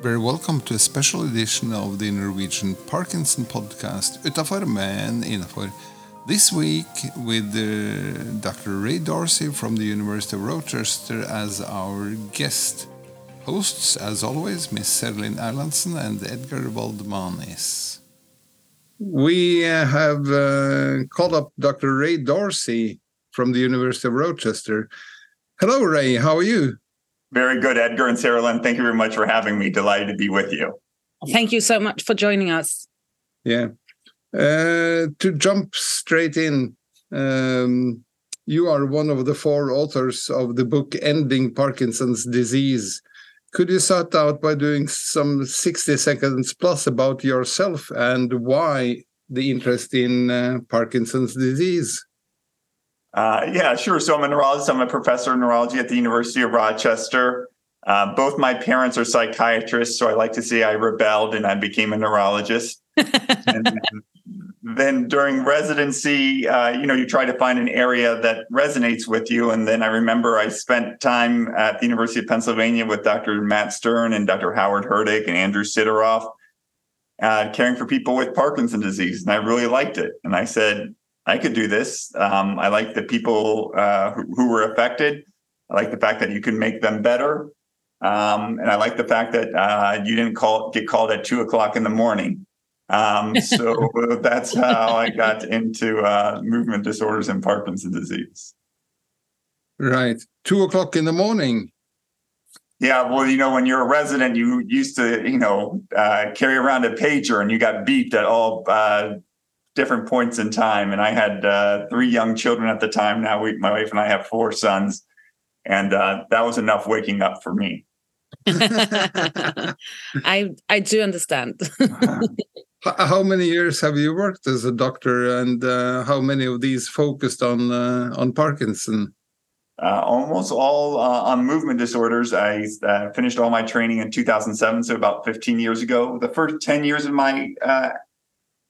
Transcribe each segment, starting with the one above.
Very welcome to a special edition of the Norwegian Parkinson podcast Uttafor men innafor. This week with uh, Dr. Ray Dorsey from the University of Rochester as our guest. Hosts, as always, Miss Serilinn Erlandsen and Edgar Valdmanis. We uh, have uh, called up Dr. Ray Dorsey from the University of Rochester. Hello, Ray. How are you? Very good, Edgar and Serilinn. Thank you very much for having me. Delighted to be with you. Thank you so much for joining us. Yeah. Uh, to jump straight in, um, you are one of the four authors of the book Ending Parkinson's Disease. Could you start out by doing some 60 seconds plus about yourself and why the interest in uh, Parkinson's disease? Uh, yeah, sure. So I'm a neurologist. I'm a professor of neurology at the University of Rochester. Uh, both my parents are psychiatrists, so I like to say I rebelled and I became a neurologist. and then during residency, uh, you know, you try to find an area that resonates with you. And then I remember I spent time at the University of Pennsylvania with Dr. Matt Stern and Dr. Howard Hurtig and Andrew Siderowf, uh, caring for people with Parkinson's disease. And I really liked it. And I said, I could do this. Um, I like the people uh, who, who, were affected. I like the fact that you can make them better. Um, and I like the fact that uh, you didn't call get called at two o'clock in the morning. Um, so that's how I got into uh, movement disorders and Parkinson's disease. Right, two o'clock in the morning. Yeah, well, you know, when you're a resident, you used to, you know, uh, carry around a pager, and you got beeped at all uh, different points in time. And I had uh, three young children at the time. Now we, my wife and I have four sons, and uh, that was enough waking up for me. I I do understand. how many years have you worked as a doctor, and uh, how many of these focused on uh, on Parkinson? Uh, almost all uh, on movement disorders. I uh, finished all my training in 2007, so about 15 years ago. The first 10 years of my uh,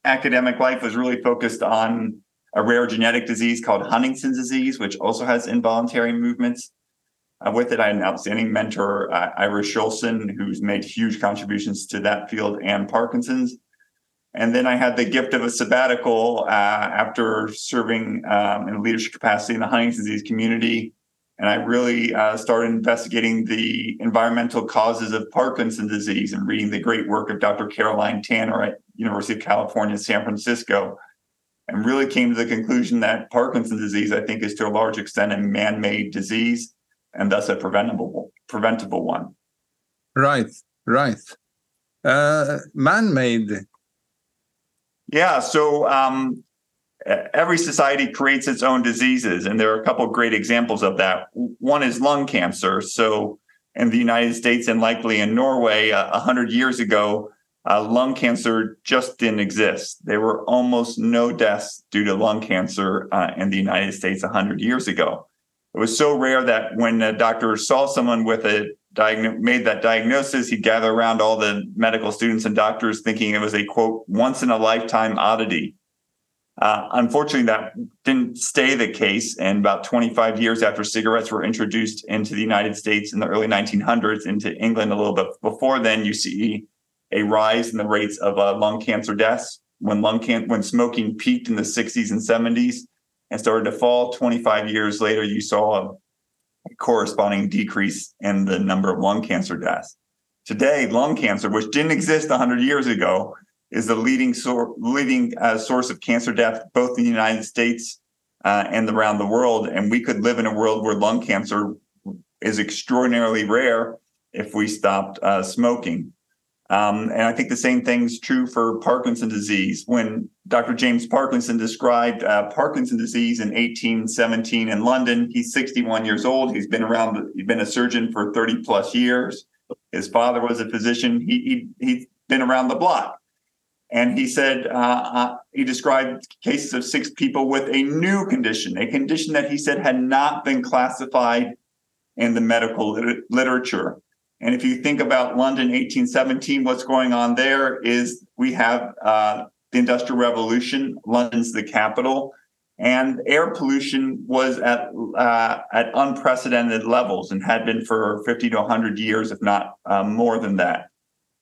academic life was really focused on a rare genetic disease called Huntington's disease, which also has involuntary movements. Uh, with it, I had an outstanding mentor, uh, Ira Shoulson, who's made huge contributions to that field and Parkinson's. And then I had the gift of a sabbatical uh, after serving um, in a leadership capacity in the Huntington's disease community. And I really uh, started investigating the environmental causes of Parkinson's disease and reading the great work of Dr. Caroline Tanner at University of California, San Francisco, and really came to the conclusion that Parkinson's disease, I think, is to a large extent a man-made disease and thus a preventable preventable one. Right, right. Uh, man-made. Yeah. So um, every society creates its own diseases, and there are a couple great examples of that. One is lung cancer. So in the United States and likely in Norway, uh, hundred years ago, uh, lung cancer just didn't exist. There were almost no deaths due to lung cancer uh, in the United States 100 years ago. It was so rare that when a doctor saw someone with a made that diagnosis, he'd gather around all the medical students and doctors thinking it was a quote, once in a lifetime oddity. Uh, unfortunately, that didn't stay the case. And about 25 years after cigarettes were introduced into the United States in the early 1900s, into England a little bit before then, you see a rise in the rates of uh, lung cancer deaths when lung can when smoking peaked in the 60s and 70s and started to fall 25 years later you saw a corresponding decrease in the number of lung cancer deaths today lung cancer which didn't exist 100 years ago is the leading, sor- leading uh, source of cancer death both in the united states uh, and around the world and we could live in a world where lung cancer is extraordinarily rare if we stopped uh, smoking um, and I think the same thing is true for Parkinson's disease. When Dr. James Parkinson described uh, Parkinson's disease in 1817 in London, he's 61 years old. He's been around, he's been a surgeon for 30 plus years. His father was a physician. He, he, he's been around the block. And he said, uh, uh, he described cases of six people with a new condition, a condition that he said had not been classified in the medical lit- literature. And if you think about London 1817, what's going on there is we have uh, the Industrial Revolution. London's the capital. and air pollution was at uh, at unprecedented levels and had been for 50 to 100 years, if not uh, more than that.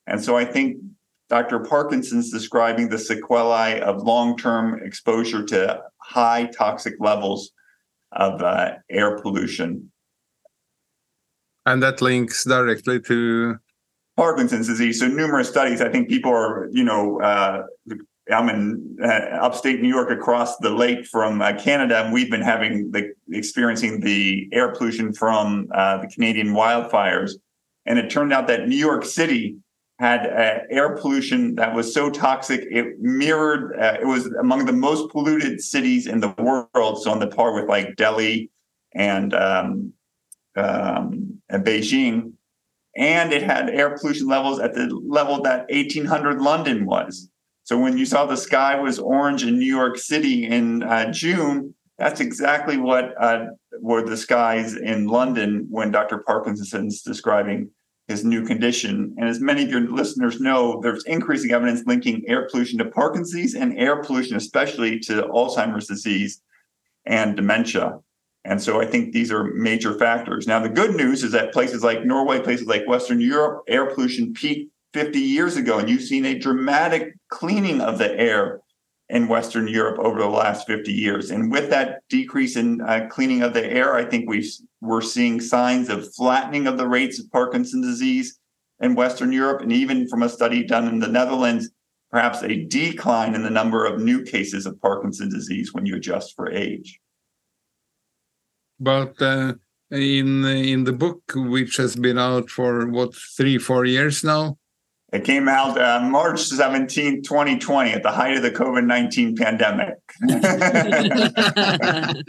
And so I think Dr. Parkinson's describing the sequelae of long-term exposure to high toxic levels of uh, air pollution. And that links directly to Parkinson's disease. So numerous studies. I think people are, you know, uh, I'm in uh, upstate New York, across the lake from uh, Canada, and we've been having the experiencing the air pollution from uh, the Canadian wildfires. And it turned out that New York City had uh, air pollution that was so toxic it mirrored. Uh, it was among the most polluted cities in the world, so on the par with like Delhi and um, um, and Beijing. And it had air pollution levels at the level that 1800 London was. So when you saw the sky was orange in New York City in uh, June, that's exactly what uh, were the skies in London when Dr. Parkinson's describing his new condition. And as many of your listeners know, there's increasing evidence linking air pollution to Parkinson's disease and air pollution, especially to Alzheimer's disease and dementia. And so I think these are major factors. Now, the good news is that places like Norway, places like Western Europe, air pollution peaked 50 years ago, and you've seen a dramatic cleaning of the air in Western Europe over the last 50 years. And with that decrease in uh, cleaning of the air, I think we we're seeing signs of flattening of the rates of Parkinson's disease in Western Europe. And even from a study done in the Netherlands, perhaps a decline in the number of new cases of Parkinson's disease when you adjust for age. But uh, in in the book, which has been out for what three, four years now, it came out uh, March 17, 2020, at the height of the COVID 19 pandemic.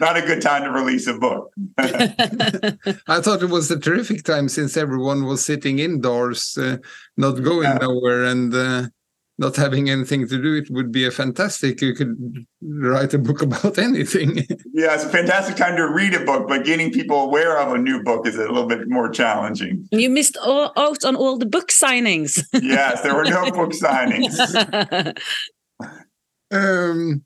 Not a good time to release a book. I thought it was a terrific time since everyone was sitting indoors, uh, not going yeah. nowhere, and uh, not having anything to do, it would be a fantastic. You could write a book about anything. yeah, it's a fantastic time to read a book, but getting people aware of a new book is a little bit more challenging. You missed all, out on all the book signings. yes, there were no book signings. um,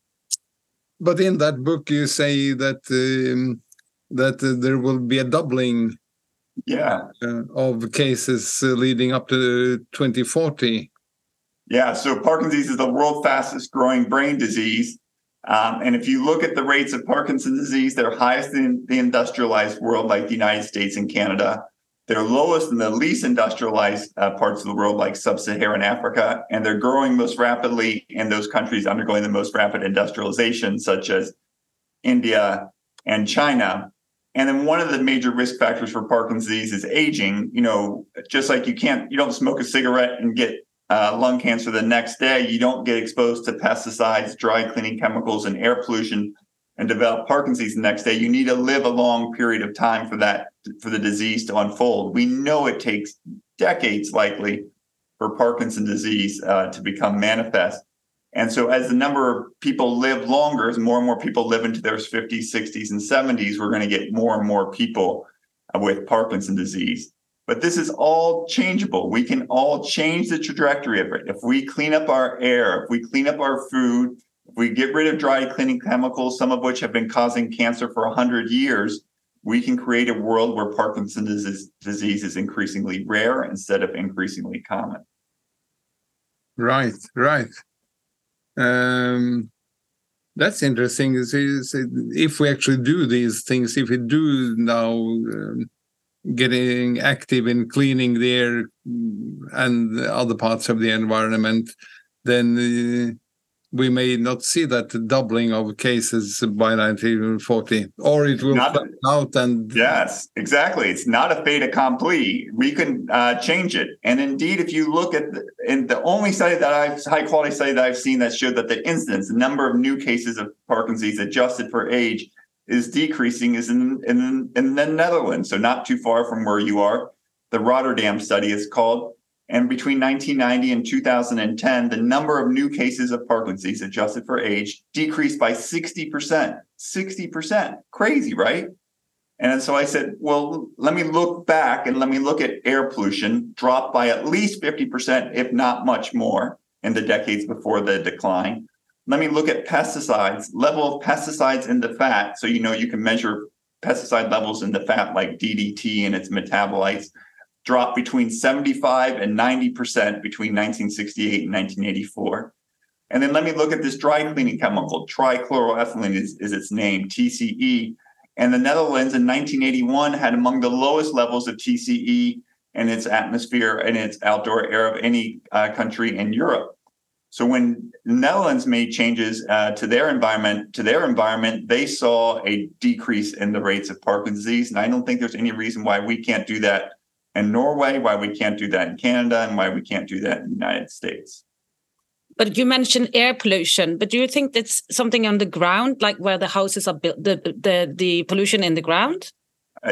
but in that book, you say that um, that uh, there will be a doubling. Yeah. Uh, of cases uh, leading up to 2040. Yeah, so Parkinson's is the world's fastest growing brain disease. Um, and if you look at the rates of Parkinson's disease, they're highest in the industrialized world, like the United States and Canada. They're lowest in the least industrialized uh, parts of the world, like sub Saharan Africa. And they're growing most rapidly in those countries undergoing the most rapid industrialization, such as India and China. And then one of the major risk factors for Parkinson's disease is aging. You know, just like you can't, you don't smoke a cigarette and get uh, lung cancer the next day, you don't get exposed to pesticides, dry cleaning chemicals, and air pollution and develop Parkinson's the next day. You need to live a long period of time for that, for the disease to unfold. We know it takes decades likely for Parkinson's disease uh, to become manifest. And so, as the number of people live longer, as more and more people live into their 50s, 60s, and 70s, we're going to get more and more people with Parkinson's disease. But this is all changeable. We can all change the trajectory of it. If we clean up our air, if we clean up our food, if we get rid of dry cleaning chemicals, some of which have been causing cancer for 100 years, we can create a world where Parkinson's disease is increasingly rare instead of increasingly common. Right, right. Um, that's interesting. If we actually do these things, if we do now um, getting active in cleaning the air and other parts of the environment, then uh, we may not see that doubling of cases by 1940, or it will not, out and yes, exactly. It's not a fait accompli. We can uh, change it, and indeed, if you look at the, in the only study that I've high quality study that I've seen that showed that the incidence, the number of new cases of Parkinson's adjusted for age is decreasing is in, in, in the Netherlands, so not too far from where you are. The Rotterdam study is called. And between 1990 and 2010, the number of new cases of Parkinson's adjusted for age decreased by 60%. 60%. Crazy, right? And so I said, well, let me look back and let me look at air pollution, dropped by at least 50%, if not much more, in the decades before the decline. Let me look at pesticides, level of pesticides in the fat. So, you know, you can measure pesticide levels in the fat like DDT and its metabolites dropped between 75 and 90% between 1968 and 1984. And then let me look at this dry cleaning chemical, trichloroethylene is, is its name, TCE. And the Netherlands in 1981 had among the lowest levels of TCE in its atmosphere and its outdoor air of any uh, country in Europe. So when the Netherlands made changes uh, to their environment, to their environment, they saw a decrease in the rates of Parkinson's disease. And I don't think there's any reason why we can't do that in Norway, why we can't do that in Canada, and why we can't do that in the United States. But you mentioned air pollution. But do you think that's something on the ground, like where the houses are built, the the the pollution in the ground?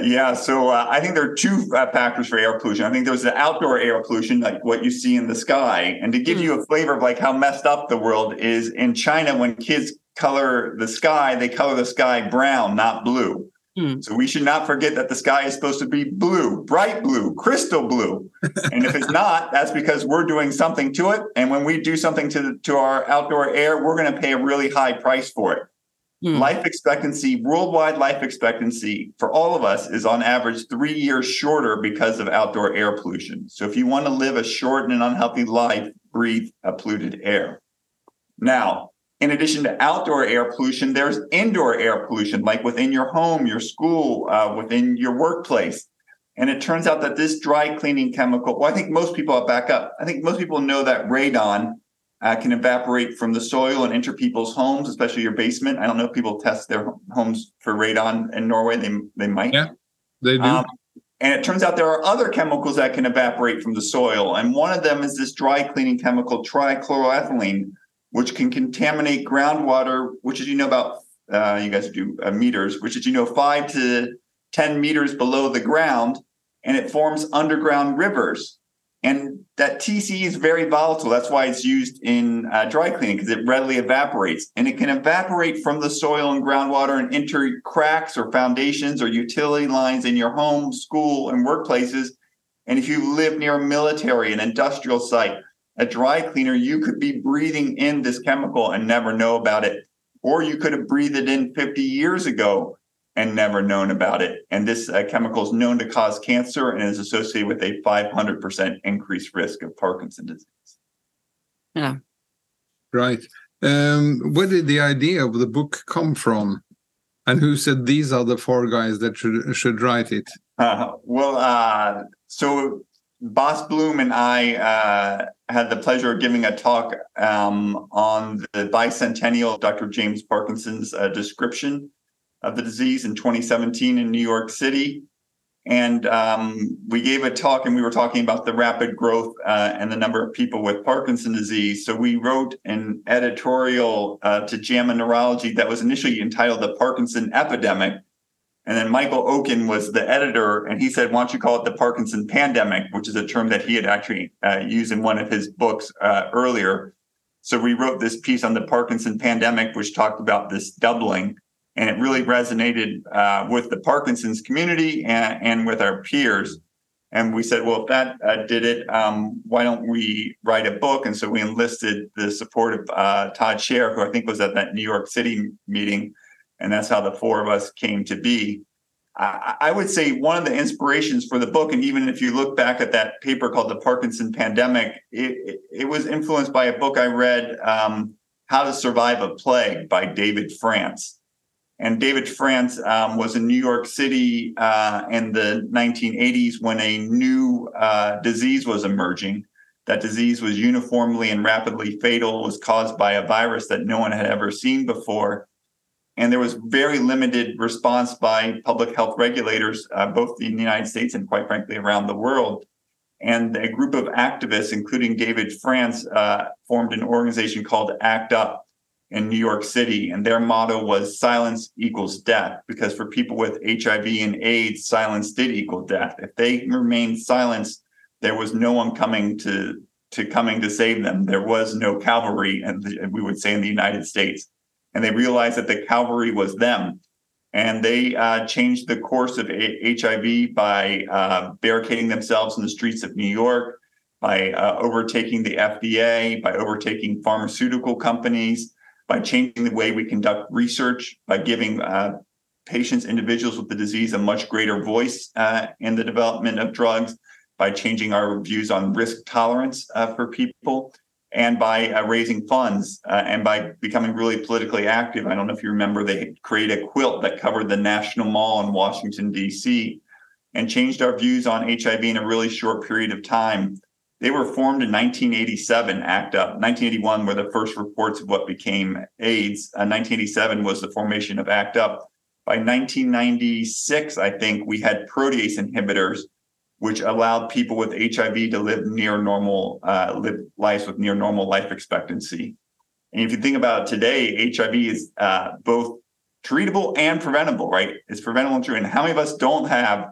Yeah, so uh, I think there are two uh, factors for air pollution. I think there's the outdoor air pollution, like what you see in the sky. And to give mm. you a flavor of like how messed up the world is in China, when kids color the sky, they color the sky brown, not blue. Mm. So we should not forget that the sky is supposed to be blue, bright blue, crystal blue. and if it's not, that's because we're doing something to it. And when we do something to the, to our outdoor air, we're going to pay a really high price for it. Hmm. Life expectancy, worldwide life expectancy for all of us is on average three years shorter because of outdoor air pollution. So if you want to live a short and unhealthy life, breathe a polluted air. Now, in addition to outdoor air pollution, there's indoor air pollution, like within your home, your school, uh, within your workplace. And it turns out that this dry cleaning chemical, well, I think most people, I'll back up. I think most people know that radon uh, can evaporate from the soil and enter people's homes, especially your basement. I don't know if people test their homes for radon in Norway. They they might. Yeah, they do. Um, and it turns out there are other chemicals that can evaporate from the soil, and one of them is this dry cleaning chemical trichloroethylene, which can contaminate groundwater. Which, as you know about, uh, you guys do uh, meters, which is you know five to ten meters below the ground, and it forms underground rivers. And that TCE is very volatile. That's why it's used in uh, dry cleaning because it readily evaporates. And it can evaporate from the soil and groundwater and enter cracks or foundations or utility lines in your home, school, and workplaces. And if you live near a military, an industrial site, a dry cleaner, you could be breathing in this chemical and never know about it. Or you could have breathed it in 50 years ago and never known about it. And this uh, chemical is known to cause cancer and is associated with a 500% increased risk of Parkinson's disease. Yeah. Right. Um, where did the idea of the book come from? And who said these are the four guys that should should write it? Uh, well, uh, so Bas Bloem and I uh, had the pleasure of giving a talk um, on the bicentennial of Dr. James Parkinson's uh, description of the disease in 2017 in New York City. And um, we gave a talk and we were talking about the rapid growth uh, and the number of people with Parkinson's disease. So we wrote an editorial uh, to JAMA Neurology that was initially entitled The Parkinson Epidemic. And then Michael Okun was the editor, and he said, Why don't you call it the Parkinson pandemic, which is a term that he had actually uh, used in one of his books uh, earlier. So we wrote this piece on the Parkinson pandemic, which talked about this doubling and it really resonated uh, with the Parkinson's community and, and, with our peers. And we said, well, if that uh, did it, um, why don't we write a book? And so we enlisted the support of uh, Todd Sherer, who I think was at that New York City meeting. And that's how the four of us came to be. I, I would say one of the inspirations for the book, and even if you look back at that paper called The Parkinson Pandemic, it, it, was influenced by a book I read, um, How to Survive a Plague by David France and David France um, was in New York City uh, in the 1980s when a new uh, disease was emerging. That disease was uniformly and rapidly fatal, was caused by a virus that no one had ever seen before. And there was very limited response by public health regulators, uh, both in the United States and quite frankly around the world. And a group of activists, including David France, uh, formed an organization called ACT UP, in New York City, and their motto was silence equals death. Because for people with HIV and AIDS, silence did equal death. If they remained silent, there was no one coming to to coming to save them. There was no cavalry, and we would say in the United States. And they realized that the cavalry was them. And they uh, changed the course of a- HIV by uh, barricading themselves in the streets of New York, by uh, overtaking the FDA, by overtaking pharmaceutical companies, by changing the way we conduct research, by giving uh, patients, individuals with the disease, a much greater voice uh, in the development of drugs, by changing our views on risk tolerance uh, for people, and by uh, raising funds uh, and by becoming really politically active. I don't know if you remember, they created a quilt that covered the National Mall in Washington, D.C., and changed our views on HIV in a really short period of time. They were formed in 1987, ACT UP. 1981 were the first reports of what became AIDS. Uh, 1987 was the formation of ACT UP. By 1996, I think we had protease inhibitors which allowed people with HIV to live near normal, uh, live lives with near normal life expectancy. And if you think about it today, HIV is uh, both treatable and preventable, right? It's preventable and treatable. And how many of us don't have?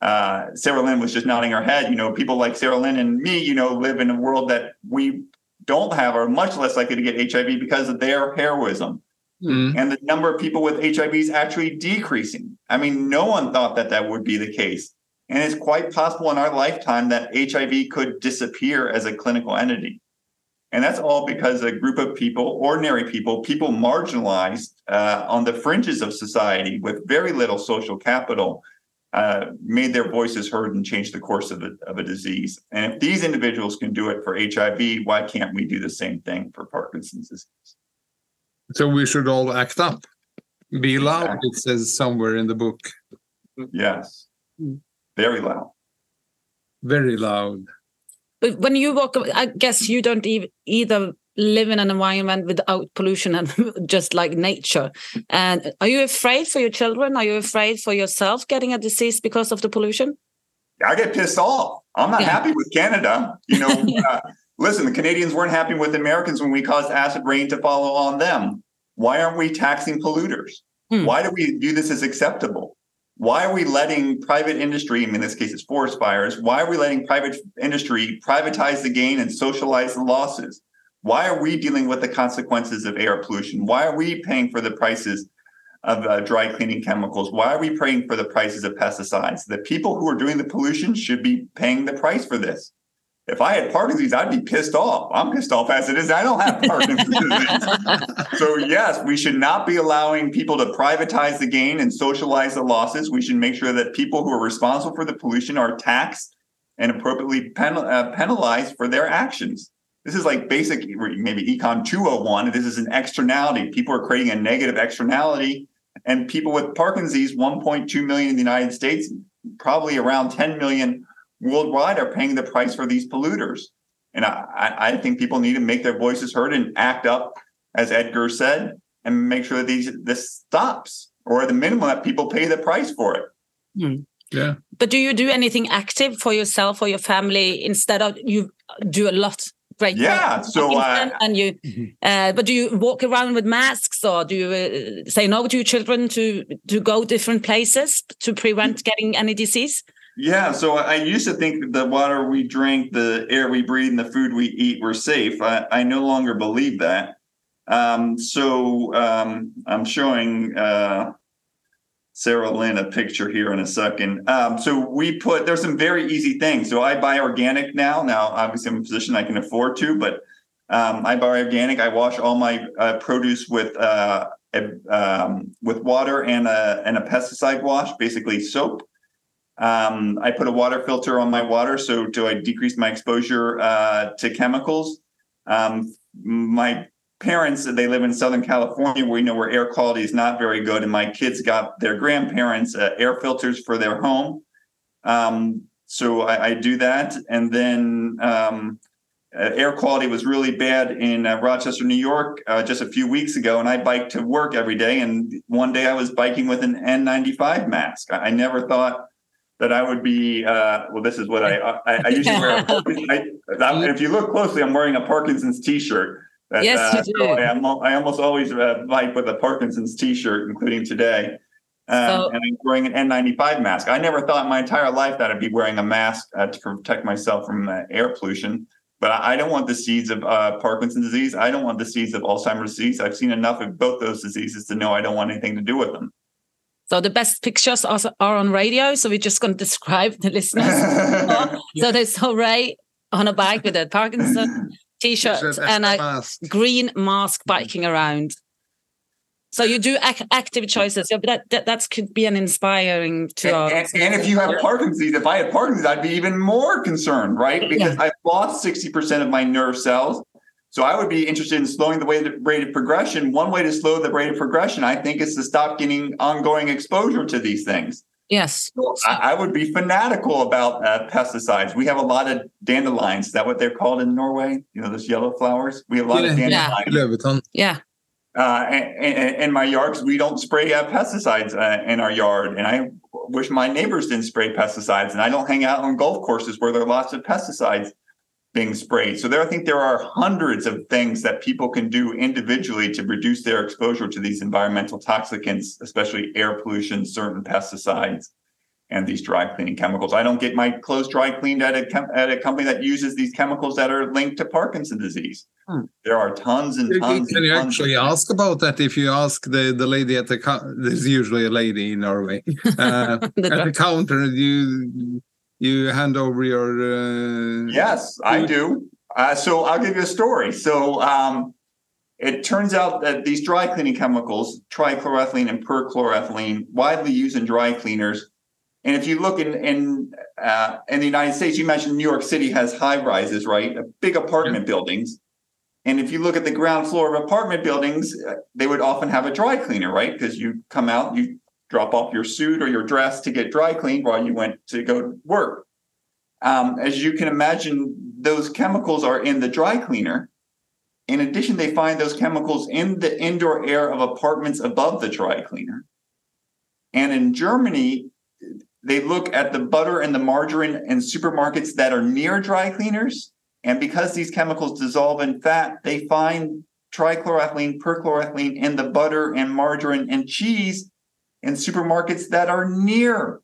Uh, Serilinn was just nodding her head. You know, people like Serilinn and me, you know, live in a world that we don't have are much less likely to get HIV because of their heroism. Mm. And the number of people with HIV is actually decreasing. I mean, no one thought that that would be the case. And it's quite possible in our lifetime that HIV could disappear as a clinical entity. And that's all because a group of people, ordinary people, people marginalized uh, on the fringes of society with very little social capital, uh, made their voices heard and changed the course of a, of a disease. And if these individuals can do it for HIV, why can't we do the same thing for Parkinson's disease? So we should all act up. Be loud, exactly. it says somewhere in the book. Yes. Mm. Very loud. Very loud. But when you walk, I guess you don't even either live in an environment without pollution and just like nature. And are you afraid for your children? Are you afraid for yourself getting a disease because of the pollution? I get pissed off. I'm not yeah. happy with Canada. You know, uh, listen, the Canadians weren't happy with Americans when we caused acid rain to follow on them. Why aren't we taxing polluters? Hmm. Why do we view this as acceptable? why are we letting private industry, in this case it's forest fires, why are we letting private industry privatize the gain and socialize the losses? Why are we dealing with the consequences of air pollution? Why are we paying for the prices of uh, dry cleaning chemicals? Why are we paying for the prices of pesticides? The people who are doing the pollution should be paying the price for this if I had Parkinson's, I'd be pissed off. I'm pissed off as it is. I don't have Parkinson's disease. so, yes, we should not be allowing people to privatize the gain and socialize the losses. We should make sure that people who are responsible for the pollution are taxed and appropriately penal- uh, penalized for their actions. This is like basic, maybe Econ 201. This is an externality. People are creating a negative externality. And people with Parkinson's, 1.2 million in the United States, probably around 10 million worldwide are paying the price for these polluters. And I, I think people need to make their voices heard and act up, as Edgar said, and make sure that these this stops, or at the minimum that people pay the price for it. Mm. Yeah. But do you do anything active for yourself or your family instead of you do a lot? Great. Yeah. So uh, and you, mm-hmm. uh, but do you walk around with masks or do you uh, say no to your children to to go different places to prevent getting any disease? Yeah, so I used to think that the water we drink, the air we breathe, and the food we eat were safe. I, I no longer believe that. Um, so um, I'm showing uh, Serilinn a picture here in a second. Um, so we put there's some very easy things. So I buy organic now. Now, obviously, I'm in a position I can afford to, but um, I buy organic. I wash all my uh, produce with uh, a, um, with water and a and a pesticide wash, basically soap. Um, I put a water filter on my water, so do I decrease my exposure uh, to chemicals? Um, my parents, they live in Southern California, where we know where air quality is not very good, and my kids got their grandparents uh, air filters for their home. Um, so I, I, do that, and then um, uh, air quality was really bad in uh, Rochester, New York, uh, just a few weeks ago, and I bike to work every day. And one day I was biking with an N95 mask. I, I never thought that I would be. Uh, well, this is what I I, I usually wear. I, if you look closely, I'm wearing a Parkinson's T-shirt. That, yes, uh, you do. I, I almost always uh, bike with a Parkinson's T-shirt, including today. Um, so, and I'm wearing an N95 mask. I never thought in my entire life that I'd be wearing a mask uh, to protect myself from uh, air pollution. But I don't want the seeds of uh, Parkinson's disease. I don't want the seeds of Alzheimer's disease. I've seen enough of both those diseases to know I don't want anything to do with them. So the best pictures are, are on radio. So we're just going to describe the listeners. so there's Ray on a bike with a Parkinson t-shirt and a mask. green mask biking mm. around. So you do ac- active choices. Yeah, but that, that that could be an inspiring to and, our and, and if you have Parkinson's, if I had Parkinson's, I'd be even more concerned, right? Because Yeah. I've lost 60% of my nerve cells. So I would be interested in slowing the rate of progression. One way to slow the rate of progression, I think, is to stop getting ongoing exposure to these things. Yes. I, I would be fanatical about uh, pesticides. We have a lot of dandelions. Is that what they're called in Norway? You know, those yellow flowers. We have a lot of dandelions løvetann. Yeah. uh, in, in my yard because we don't spray uh, pesticides uh, in our yard. And I wish my neighbors didn't spray pesticides. And I don't hang out on golf courses where there are lots of pesticides being sprayed. So there, I think there are hundreds of things that people can do individually to reduce their exposure to these environmental toxicants, especially air pollution, certain pesticides. And these dry cleaning chemicals. I don't get my clothes dry cleaned at a chem- at a company that uses these chemicals that are linked to Parkinson's disease. Hmm. There are tons and Can tons. and you tons of actually ask about that if you ask the, the lady at the co- there's usually a lady in Norway uh, The at the counter you you hand over your uh, Yes, I do. Uh, so I'll give you a story. So um, it turns out that these dry cleaning chemicals, trichloroethylene and perchloroethylene, widely used in dry cleaners. And if you look in in uh, in the United States, you mentioned New York City has high rises, right? Big apartment buildings. And if you look at the ground floor of apartment buildings, uh, they would often have a dry cleaner, right? Because you come out, you drop off your suit or your dress to get dry cleaned while you went to go to work. Um, as you can imagine, those chemicals are in the dry cleaner. In addition, they find those chemicals in the indoor air of apartments above the dry cleaner. And in Germany, they look at the butter and the margarine in supermarkets that are near dry cleaners. And because these chemicals dissolve in fat, they find trichloroethylene, perchloroethylene in the butter and margarine and cheese in supermarkets that are near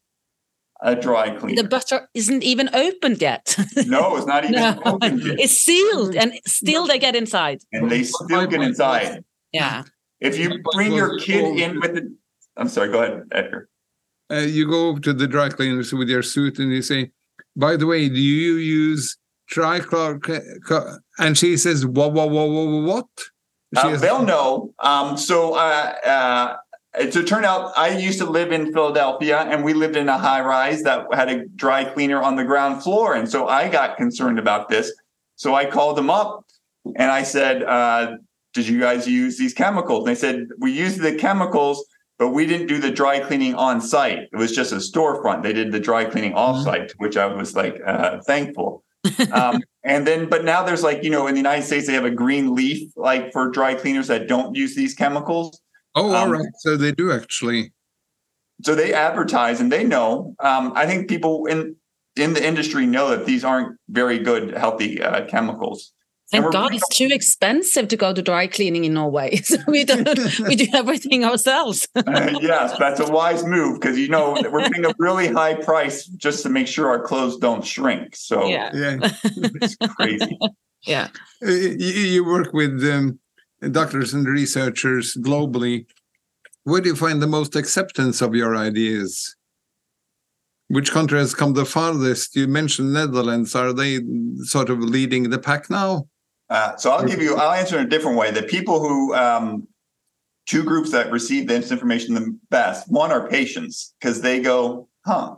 a dry cleaner. The butter isn't even opened yet. no, it's not even No. open yet. it's sealed and still they get inside. and they still get inside. Yeah. If you bring your kid in with it, I'm sorry, go ahead, Edgar. uh, you go to the dry cleaners with your suit and you say, by the way, do you use dry trichlor? And she says, what, what, what, what, what? Uh, they'll know. Um, so, uh, uh, to turn out, I used to live in Philadelphia, and we lived in a high rise that had a dry cleaner on the ground floor, and so I got concerned about this. So I called them up, and I said, uh, "Did you guys use these chemicals?" And they said, "We used the chemicals." But we didn't do the dry cleaning on site. It was just a storefront. They did the dry cleaning off site, to which I was like uh, thankful. um, and then, but now there's like, you know, in the United States, they have a green leaf like for dry cleaners that don't use these chemicals. Oh, all um, right. So they do actually. So they advertise and they know. Um, I think people in in the industry know that these aren't very good, healthy uh, chemicals. Thank God bringing it's too expensive to go to dry cleaning in Norway. So we do we do everything ourselves. Uh, yes, that's a wise move because you know we're paying a really high price just to make sure our clothes don't shrink. So Yeah. Yeah. it's crazy. Yeah. Uh, you, you work with um, doctors and researchers globally. Where do you find the most acceptance of your ideas? Which country has come the farthest? You mentioned Netherlands. Are they sort of leading the pack now? Uh, so I'll give you, I'll answer in a different way. The people who, um, two groups that receive this information the best, one are patients because they go, huh,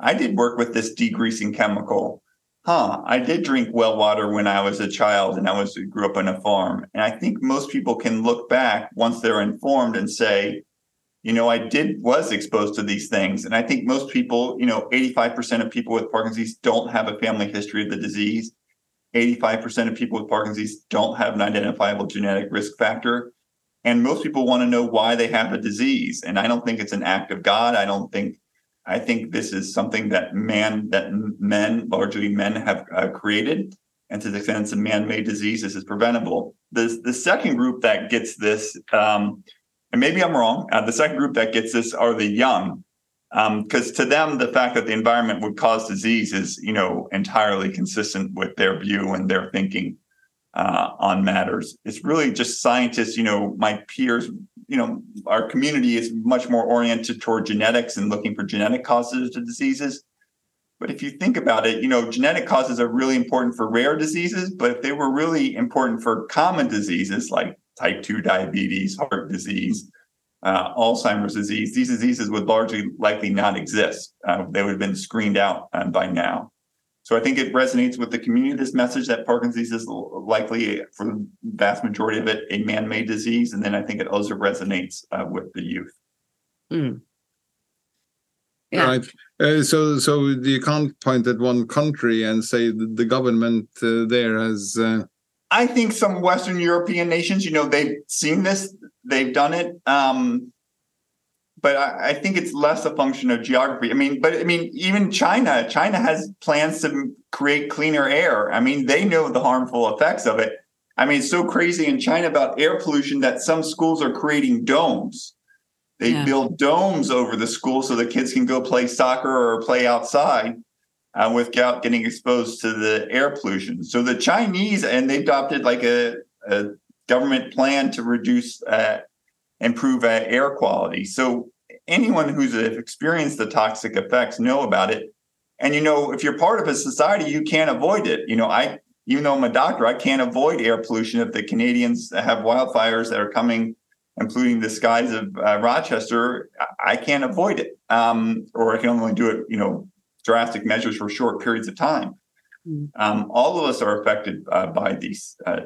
I did work with this degreasing chemical. Huh, I did drink well water when I was a child and I was grew up on a farm. And I think most people can look back once they're informed and say, you know, I did was exposed to these things. And I think most people, you know, 85% of people with Parkinson's don't have a family history of the disease. 85% of people with Parkinson's don't have an identifiable genetic risk factor. And most people want to know why they have a disease. And I don't think it's an act of God. I don't think, I think this is something that man, that men, largely men, have uh, created. And to the extent it's a man made disease, this is preventable. The, the second group that gets this, um, and maybe I'm wrong, uh, the second group that gets this are the young because um, to them the fact that the environment would cause disease is you know entirely consistent with their view and their thinking uh, on matters it's really just scientists you know my peers you know our community is much more oriented toward genetics and looking for genetic causes of diseases but if you think about it you know genetic causes are really important for rare diseases but if they were really important for common diseases like type 2 diabetes, heart disease, uh, Alzheimer's disease. These diseases would largely likely not exist. Uh, they would have been screened out uh, by now. So I think it resonates with the community, this message that Parkinson's is likely, for the vast majority of it, a man-made disease. And then I think it also resonates uh, with the youth. Mm. Yeah. Right. Uh, so, so you can't point at one country and say the government uh, there has. Uh... I think some Western European nations, you know, they've seen this, they've done it. Um, but I, I, think it's less a function of geography. I mean, but I mean, even China, China has plans to create cleaner air. I mean, they know the harmful effects of it. I mean, it's so crazy in China about air pollution that some schools are creating domes they yeah. build domes over the school so the kids can go play soccer or play outside uh, without getting exposed to the air pollution. So the Chinese, and they adopted like a, a government plan to reduce, uh, improve uh, air quality. So anyone who's experienced the toxic effects know about it. And you know, if you're part of a society, you can't avoid it. You know, I even though I'm a doctor, I can't avoid air pollution if the Canadians have wildfires that are coming including the skies of uh, Rochester, I can't avoid it, um, or I can only do it, you know, drastic measures for short periods of time. Mm. Um, all of us are affected uh, by these uh,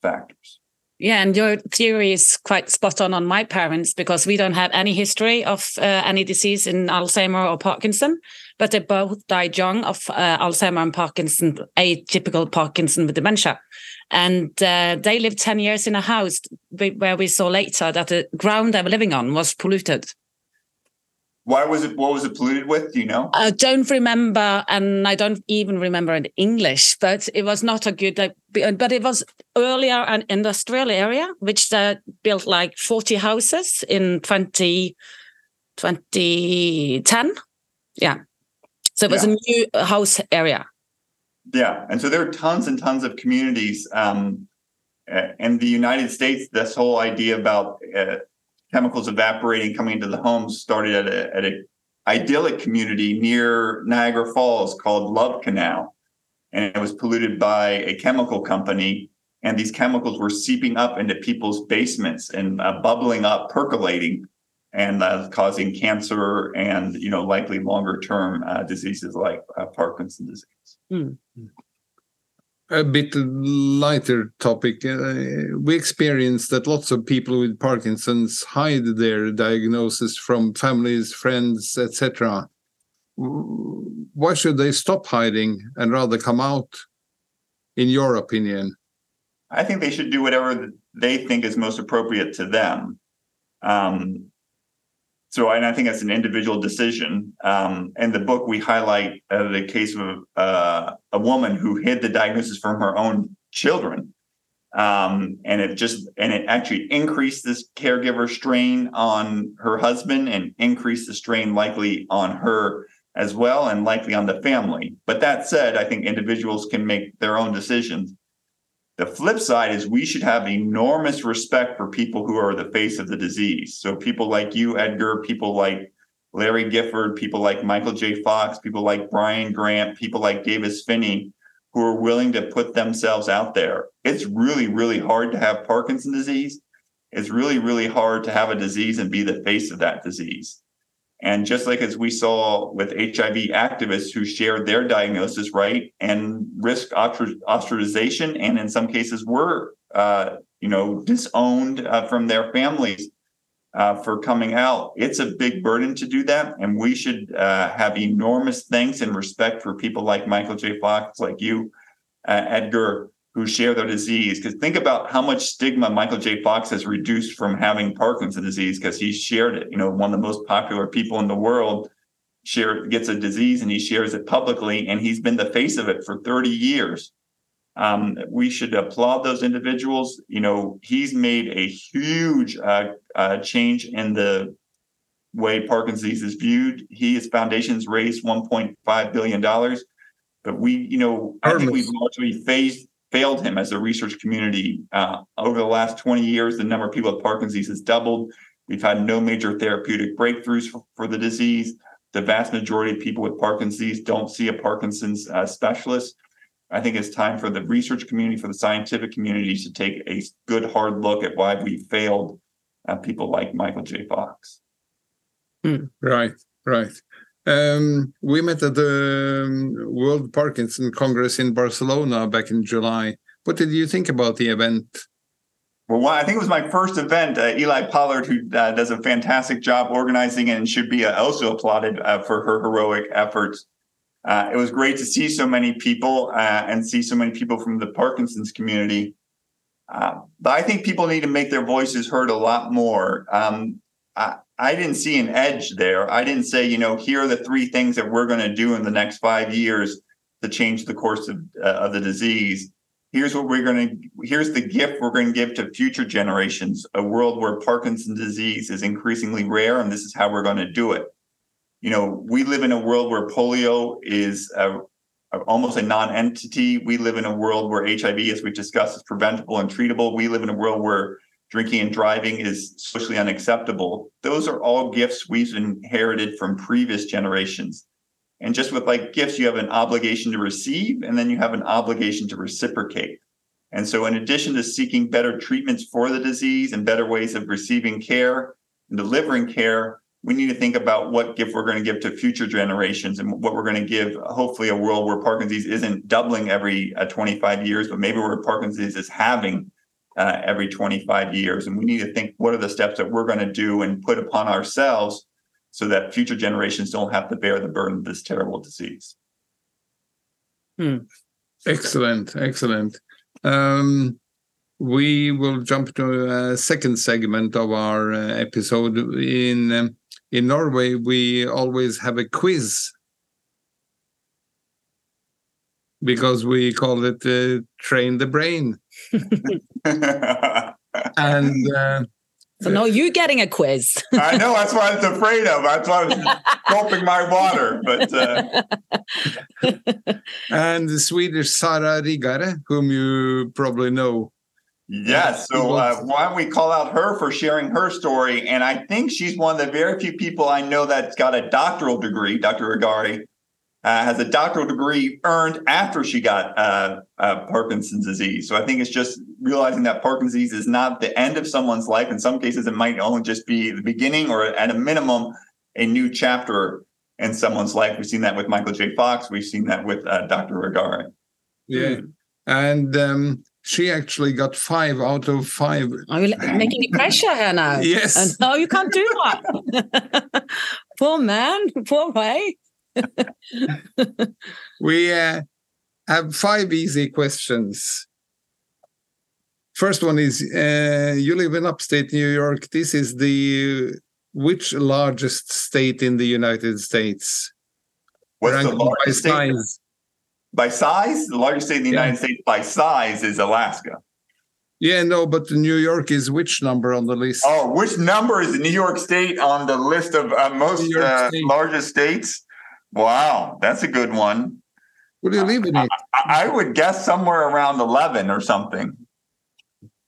factors. Yeah, and your theory is quite spot on on my parents because we don't have any history of uh, any disease in Alzheimer or Parkinson, but they both died young of uh, Alzheimer and Parkinson, atypical Parkinson with dementia. And uh, they lived 10 years in a house where we saw later that the ground they were living on was polluted. Why was it? What was it polluted with? Do you know? I don't remember, and I don't even remember in English. But it was not a good. but it was earlier an industrial area, which they built like forty houses in 20, 2010. Yeah, so it was yeah. a new house area. Yeah, and so there are tons and tons of communities. Um, in the United States, this whole idea about uh, chemicals evaporating coming into the homes started at a, at a idyllic community near Niagara Falls called Love Canal, and it was polluted by a chemical company. And these chemicals were seeping up into people's basements and uh, bubbling up, percolating, and uh, causing cancer and you know likely longer term uh, diseases like uh, Parkinson's disease. Mm. A bit lighter topic. Uh, we experience that lots of people with Parkinson's hide their diagnosis from families, friends, etc. Why should they stop hiding and rather come out? In your opinion, I think they should do whatever they think is most appropriate to them. Um, so and I think that's an individual decision. Um, in the book, we highlight uh, the case of uh, a woman who hid the diagnosis from her own children, um, and it just and it actually increased this caregiver strain on her husband and increased the strain likely on her as well, and likely on the family. But that said, I think individuals can make their own decisions. The flip side is we should have enormous respect for people who are the face of the disease. So people like you, Edgar, people like Larry Gifford, people like Michael J. Fox, people like Brian Grant, people like Davis Phinney, who are willing to put themselves out there. It's really, really hard to have Parkinson's disease. It's really, really hard to have a disease and be the face of that disease. And just like as we saw with HIV activists who shared their diagnosis, right, and risk ostracization, and in some cases were, uh, you know, disowned uh, from their families uh, for coming out. It's a big burden to do that, and we should uh, have enormous thanks and respect for people like Michael J. Fox, like you, uh, Edgar, who share their disease. Because think about how much stigma Michael J. Fox has reduced from having Parkinson's disease because he shared it. You know, one of the most popular people in the world share gets a disease and he shares it publicly, and he's been the face of it for 30 years. Um, we should applaud those individuals. You know, he's made a huge uh, uh, change in the way Parkinson's disease is viewed. He, his foundation's raised 1.5 billion dollars, but we, you know, I think we've largely phased failed him as a research community. Uh, over the last 20 years, the number of people with Parkinson's has doubled. We've had no major therapeutic breakthroughs for, for the disease. The vast majority of people with Parkinson's don't see a Parkinson's uh, specialist. I think it's time for the research community, for the scientific community to take a good hard look at why we failed uh, people like Michael J. Fox. Right, right. Um, we met at the um, World Parkinson Congress in Barcelona back in July. What did you think about the event? Well, I think it was my first event. Uh, Eli Pollard, who uh, does a fantastic job organizing and should be uh, also applauded uh, for her heroic efforts. Uh, it was great to see so many people uh, and see so many people from the Parkinson's community. but I think people need to make their voices heard a lot more. Um, I, didn't see an edge there. I didn't say, you know, here are the three things that we're going to do in the next five years to change the course of, uh, of the disease. Here's what we're going to here's the gift we're going to give to future generations a world where parkinson's disease is increasingly rare and this is how we're going to do it. You know we live in a world where polio is a, a, almost a non-entity. We live in a world where hiv as we've discussed is preventable and treatable. We live in a world where drinking and driving is socially unacceptable those are all gifts we've inherited from previous generations and just with like gifts, you have an obligation to receive and then you have an obligation to reciprocate. And so, in addition to seeking better treatments for the disease and better ways of receiving care and delivering care, we need to think about what gift we're going to give to future generations and what we're going to give, hopefully, a world where Parkinson's isn't doubling every uh, 25 years, but maybe where Parkinson's is having uh, every 25 years. And we need to think what are the steps that we're going to do and put upon ourselves so that future generations don't have to bear the burden of this terrible disease. Hmm. Excellent, excellent. Um, we will jump to a second segment of our uh, episode. In um, in Norway, we always have a quiz because we call it uh, "Train the Brain," and uh, so now you're getting a quiz. I know that's what I was afraid of. That's why I was gulping my water. But uh... and the Swedish Sara Riggare, whom you probably know. Yes. So uh, why don't we call out her for sharing her story? And I think she's one of the very few people I know that's got a doctoral degree, Dr. Riggare, uh, has a doctoral degree earned after she got uh, uh, Parkinson's disease. So I think it's just realizing that Parkinson's disease is not the end of someone's life. In some cases, it might only just be the beginning or at a minimum, a new chapter in someone's life. We've seen that with Michael J. Fox. We've seen that with uh, Dr. Riggare. Yeah. And um, she actually got five out of five. Are you making me pressure her now? Yes. And no, you can't do that. poor man, poor way. We uh, have five easy questions. First one is uh, you live in upstate New York. This is the which largest state in the United States? What's the largest by state? Size? By size, the largest state in the yeah. United States by size is Alaska. Yeah, no, but New York is which number on the list? Oh, which number is New York State on the list of uh, most uh, largest states? Wow, that's a good one. What do you leave it I, I, I would guess somewhere around 11 or something.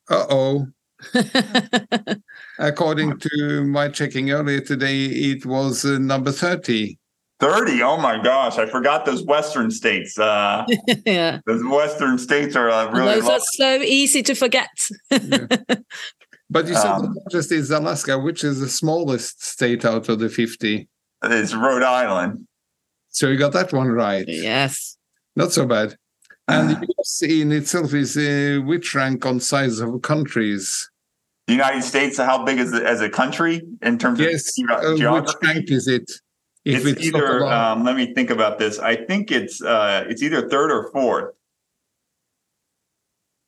Uh oh. According to my checking earlier today, it was uh, number 30. 30 oh my gosh i forgot those western states uh yeah those western states are uh, really those are so easy to forget yeah. but you said um, the largest is alaska which is the smallest state out of the 50 it's rhode island so you got that one right. Yes. Not so bad. And the US in itself is uh, which rank on size of countries? The United States, how big is it as a country in terms yes, of uh, geography? Which rank is it? If it's, it's either. Um, let me think about this. I think it's uh, it's either third or fourth.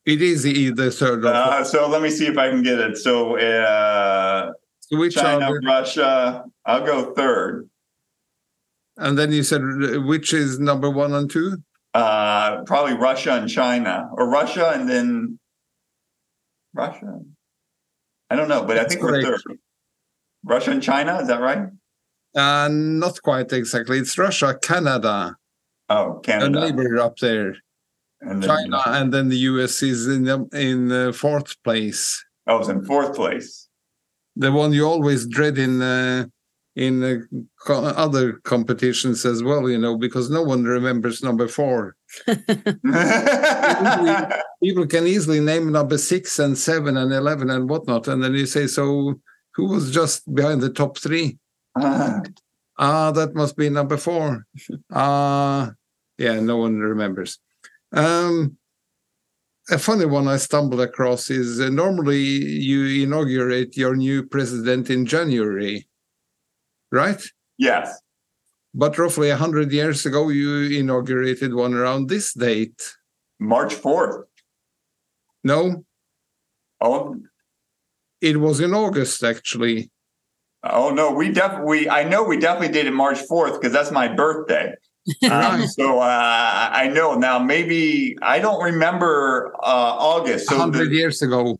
It is either third or uh, so let me see if I can get it. So, uh, so which China, Russia. I'll go third. And then you said which is number one and two? Uh, probably Russia and China, or Russia and then Russia. I don't know, but That's I think we're third. Russia and China, is that right? Uh, not quite exactly. It's Russia, Canada. Oh, Canada. A neighbor up there. And then, China, and then the US is in the, in the fourth place. Oh, it's in fourth place. The one you always dread in uh, in uh, co- other competitions as well, you know, because no one remembers number four. People can easily name number six and seven and eleven and whatnot, and then you say, "So, who was just behind the top three? Ah, that must be number four. Ah, yeah, no one remembers. Um, a funny one I stumbled across is uh, normally you inaugurate your new president in January, right? yes. But roughly 100 years ago, you inaugurated one around this date. March 4th. No, Oh, it was in August, actually. oh no, we definitely, I know we definitely did it March 4th because that's my birthday. Um, so uh, I know now. Maybe I don't remember uh, August. So 100 the- years ago.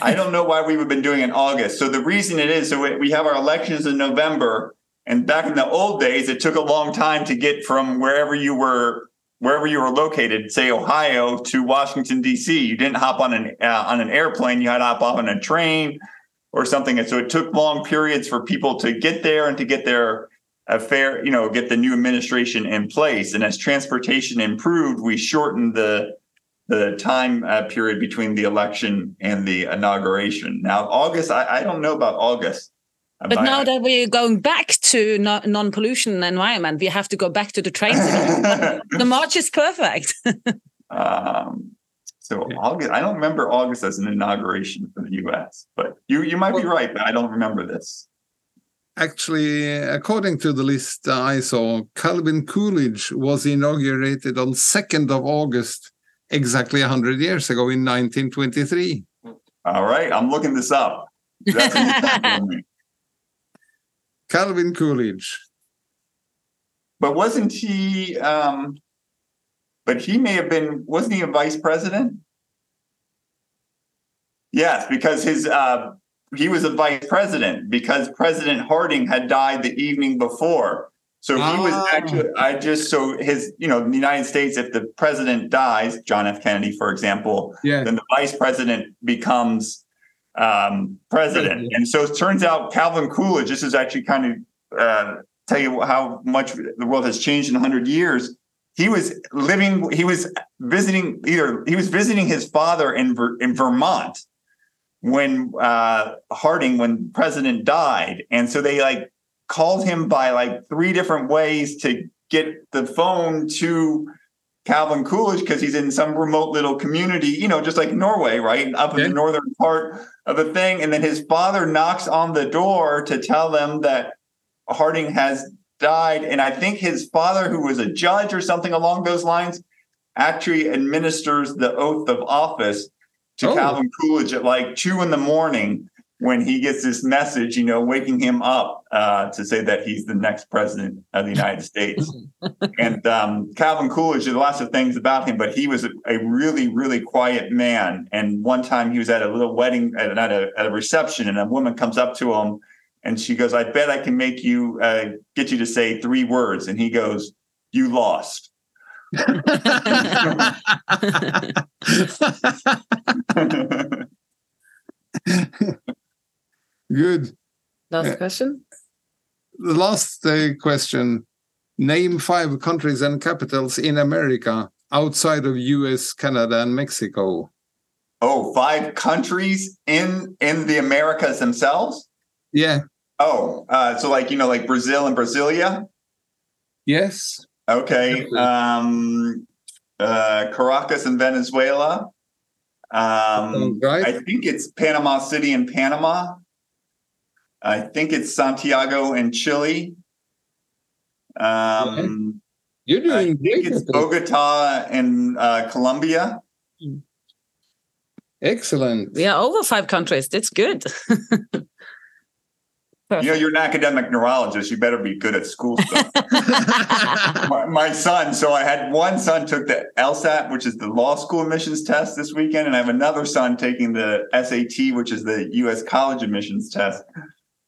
I don't know why we've been doing it in August. So the reason it is, so we- we have our elections in November, and back in the old days, it took a long time to get from wherever you were, wherever you were located, say Ohio to Washington D.C. You didn't hop on an uh, on an airplane; you had to hop off on a train or something. And so it took long periods for people to get there and to get their affair, you know, get the new administration in place. And as transportation improved, we shortened the the time uh, period between the election and the inauguration. Now, August, I, I don't know about August. But I- now that we're going back to no, non-pollution environment, we have to go back to the trains. the March is perfect. um, so Yeah. August, I don't remember August as an inauguration for the U.S., but you you might be right, but I don't remember this. Actually, according to the list I saw, Calvin Coolidge was inaugurated on 2nd of August, exactly 100 years ago in 1923. All right, I'm looking this up. That's a new fact for me. Calvin Coolidge. But wasn't he? Um, but he may have been. Wasn't he a vice president? Yes, because his uh, he was a vice president because President Harding had died the evening before. So he was Ah. actually. I just so his you know the United States. If the president dies, John F. Kennedy, for example, Yeah. then the vice president becomes um, president. President. And so it turns out Calvin Coolidge, this is actually kind of uh, tell you how much the world has changed in 100 years. He was living, he was visiting either, he was visiting his father in, Ver, in Vermont when uh, Harding, when president died. And so they like called him by like three different ways to get the phone to Calvin Coolidge because he's in some remote little community, you know, just like Norway, right? Up in Yeah. the northern part of the thing. And then his father knocks on the door to tell them that Harding has died. And I think his father, who was a judge or something along those lines, actually administers the oath of office to Oh. Calvin Coolidge at like two in the morning when he gets this message, you know, waking him up uh, to say that he's the next president of the United States. and um, Calvin Coolidge, there's lots of things about him, but he was a, a really, really quiet man. And one time he was at a little wedding, at, at, a, at a reception, and a woman comes up to him and she goes, I bet I can make you, uh, get you to say three words. And he goes, You lost. Good. Last Yeah. question. The last uh, question. Name five countries and capitals in America outside of US, Canada, and Mexico. oh, five countries in in the Americas themselves? Yeah. Oh, uh, so like, you know, like Brazil and Brasilia? Yes. Okay. Um, uh, Caracas in Venezuela. Um, Sounds right. I think it's Panama City in Panama. I think it's Santiago in Chile. Um, You're I doing think it's. Bogota in uh, Colombia. Excellent. We are over five countries. That's good. You know, you're an academic neurologist. You better be good at school stuff. my, my son, so I had one son took the LSAT, which is the law school admissions test this weekend, and I have another son taking the SAT, which is the U.S. college admissions test.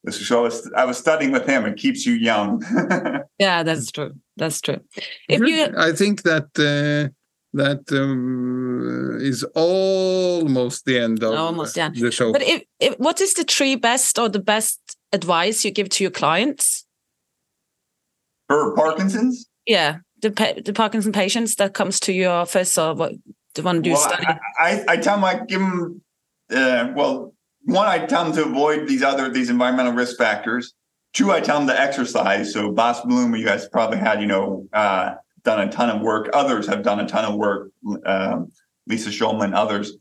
So I was, I was studying with him. It keeps you young. yeah, that's true. That's true. If you I think that uh, that um, is almost the end of Almost, yeah. the show. But if, if what is the three best or the best advice you give to your clients? For Parkinson's, Yeah, the the Parkinson patients that comes to your office or what the one do well, study? I, I, I tell them I give them uh, well one I tell them to avoid these other these environmental risk factors. Two, I tell them to exercise. So Bas Bloem, you guys probably had you know uh, done a ton of work. Others have done a ton of work. Um, Lisa Shulman, others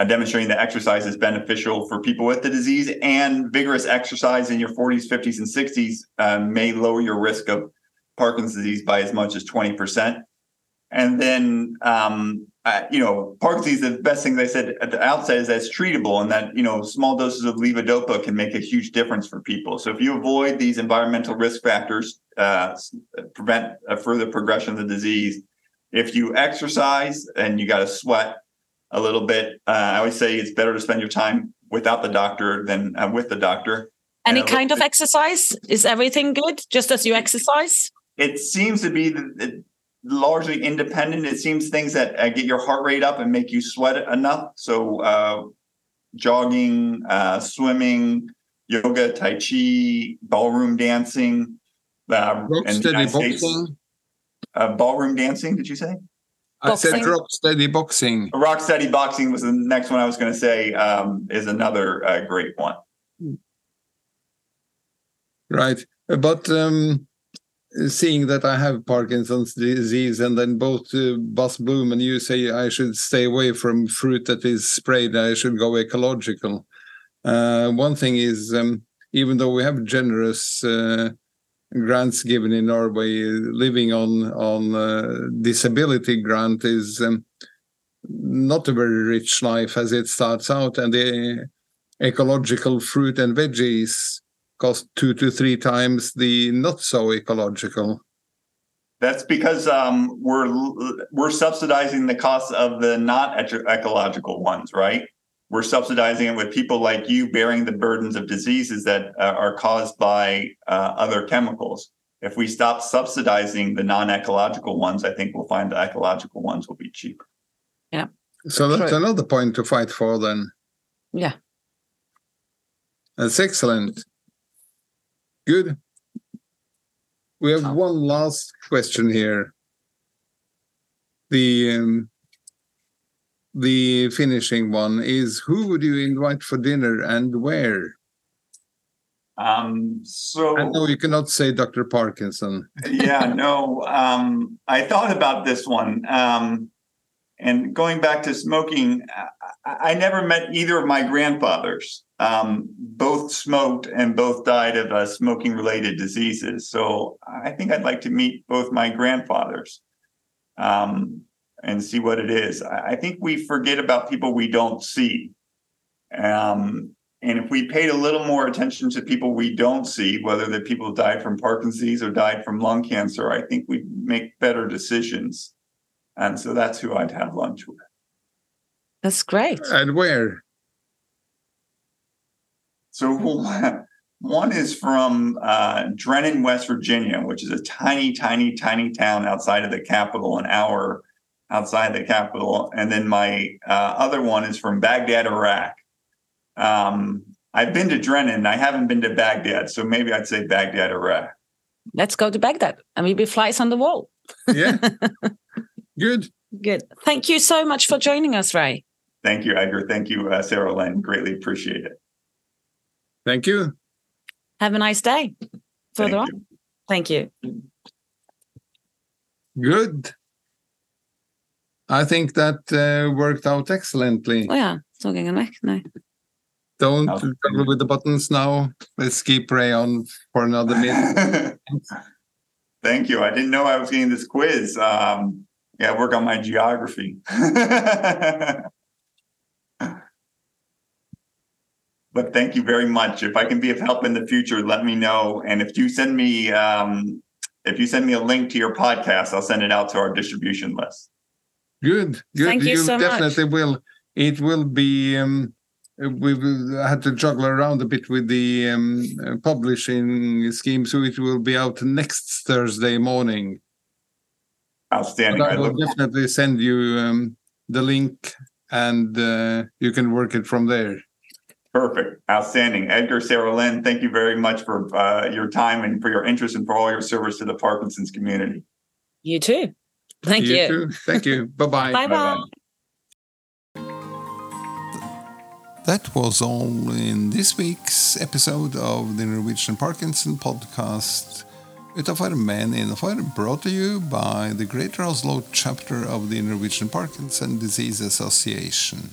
uh, demonstrating that exercise is beneficial for people with the disease, and vigorous exercise in your 40s, 50s, and 60s uh, may lower your risk of Parkinson's disease by as much as 20%. And then, um, uh, you know, Parkinson's, the best thing they said at the outset is that's treatable and that, you know, small doses of levodopa can make a huge difference for people. So if you avoid these environmental risk factors, uh, prevent a further progression of the disease, if you exercise and you got to sweat a little bit, uh, I always say it's better to spend your time without the doctor than uh, with the doctor. Any kind of exercise? Is everything good just as you exercise? it seems to be largely independent. It seems things that uh, get your heart rate up and make you sweat enough. So, uh, jogging, uh, swimming, yoga, tai chi, ballroom dancing, uh, rock steady boxing. Uh, ballroom dancing. Did you say? I boxing. said rock steady boxing. Rock steady boxing was the next one I was going to say. Um, is another uh, great one. Right, but um, seeing that I have Parkinson's disease, and then both uh, Bas Bloem and you say I should stay away from fruit that is sprayed, I should go ecological. Uh, one thing is, um, even though we have generous uh, grants given in Norway, living on on uh, disability grant is um, not a very rich life as it starts out, and the ecological fruit and veggies cost two to three times the not so ecological. That's because um, we're we're subsidizing the cost of the not ecological ones, right? We're subsidizing it with people like you bearing the burdens of diseases that uh, are caused by uh, other chemicals. If we stop subsidizing the non-ecological ones, I think we'll find the ecological ones will be cheaper. Yeah. So that's another point to fight for then. Yeah. That's excellent. Good. We have oh. one last question here. The um, the finishing one is who would you invite for dinner and where? Um, so I know you cannot say Dr. Parkinson. yeah, no. Um, I thought about this one. Um, and going back to smoking, I, I never met either of my grandfathers. Um, both smoked and both died of uh, smoking related diseases. So I think I'd like to meet both my grandfathers um, and see what it is. I, I, think we forget about people we don't see. Um, and if we paid a little more attention to people we don't see, whether the people died from Parkinson's or died from lung cancer, I think we'd make better decisions. And so that's who I'd have lunch with. That's great. And where? So one is from uh, Drennen, West Virginia, which is a tiny, tiny, tiny town outside of the capital, an hour outside the capital. And then my uh, other one is from Baghdad, Iraq. Um, I've been to Drennen. I haven't been to Baghdad, so maybe I'd say Baghdad, Iraq. Let's go to Baghdad and maybe flies on the wall. yeah. Good. Good. Thank you so much for joining us, Ray. Thank you, Edgar. Thank you, uh, Serilinn. Greatly appreciate it. Thank you. Have a nice day. Further Thank on. You. Thank you. Good. I think that uh, worked out excellently. Oh yeah, talking on no. Don't oh. with the buttons now. Let's keep Ray on for another minute. Thank you. I didn't know I was getting this quiz. Um, yeah, work on my geography. but thank you very much. If I can be of help in the future, let me know. And if you send me um, if you send me a link to your podcast, I'll send it out to our distribution list. Good, good. Thank you, you so definitely much. will. It will be. Um, we've had to juggle around a bit with the um, publishing scheme, so it will be out next Thursday morning. Outstanding. But I will I definitely send you um, the link, and uh, you can work it from there. Perfect. Outstanding. Edgar Serilinn, thank you very much for uh, your time and for your interest and for all your service to the Parkinson's community. You too. Thank you. you. Too. Thank you. Bye-bye. Bye-bye. That was all in this week's episode of the Norwegian Parkinson podcast. Uttafor men Innafor, brought to you by the Greater Oslo chapter of the Norwegian Parkinson Disease Association.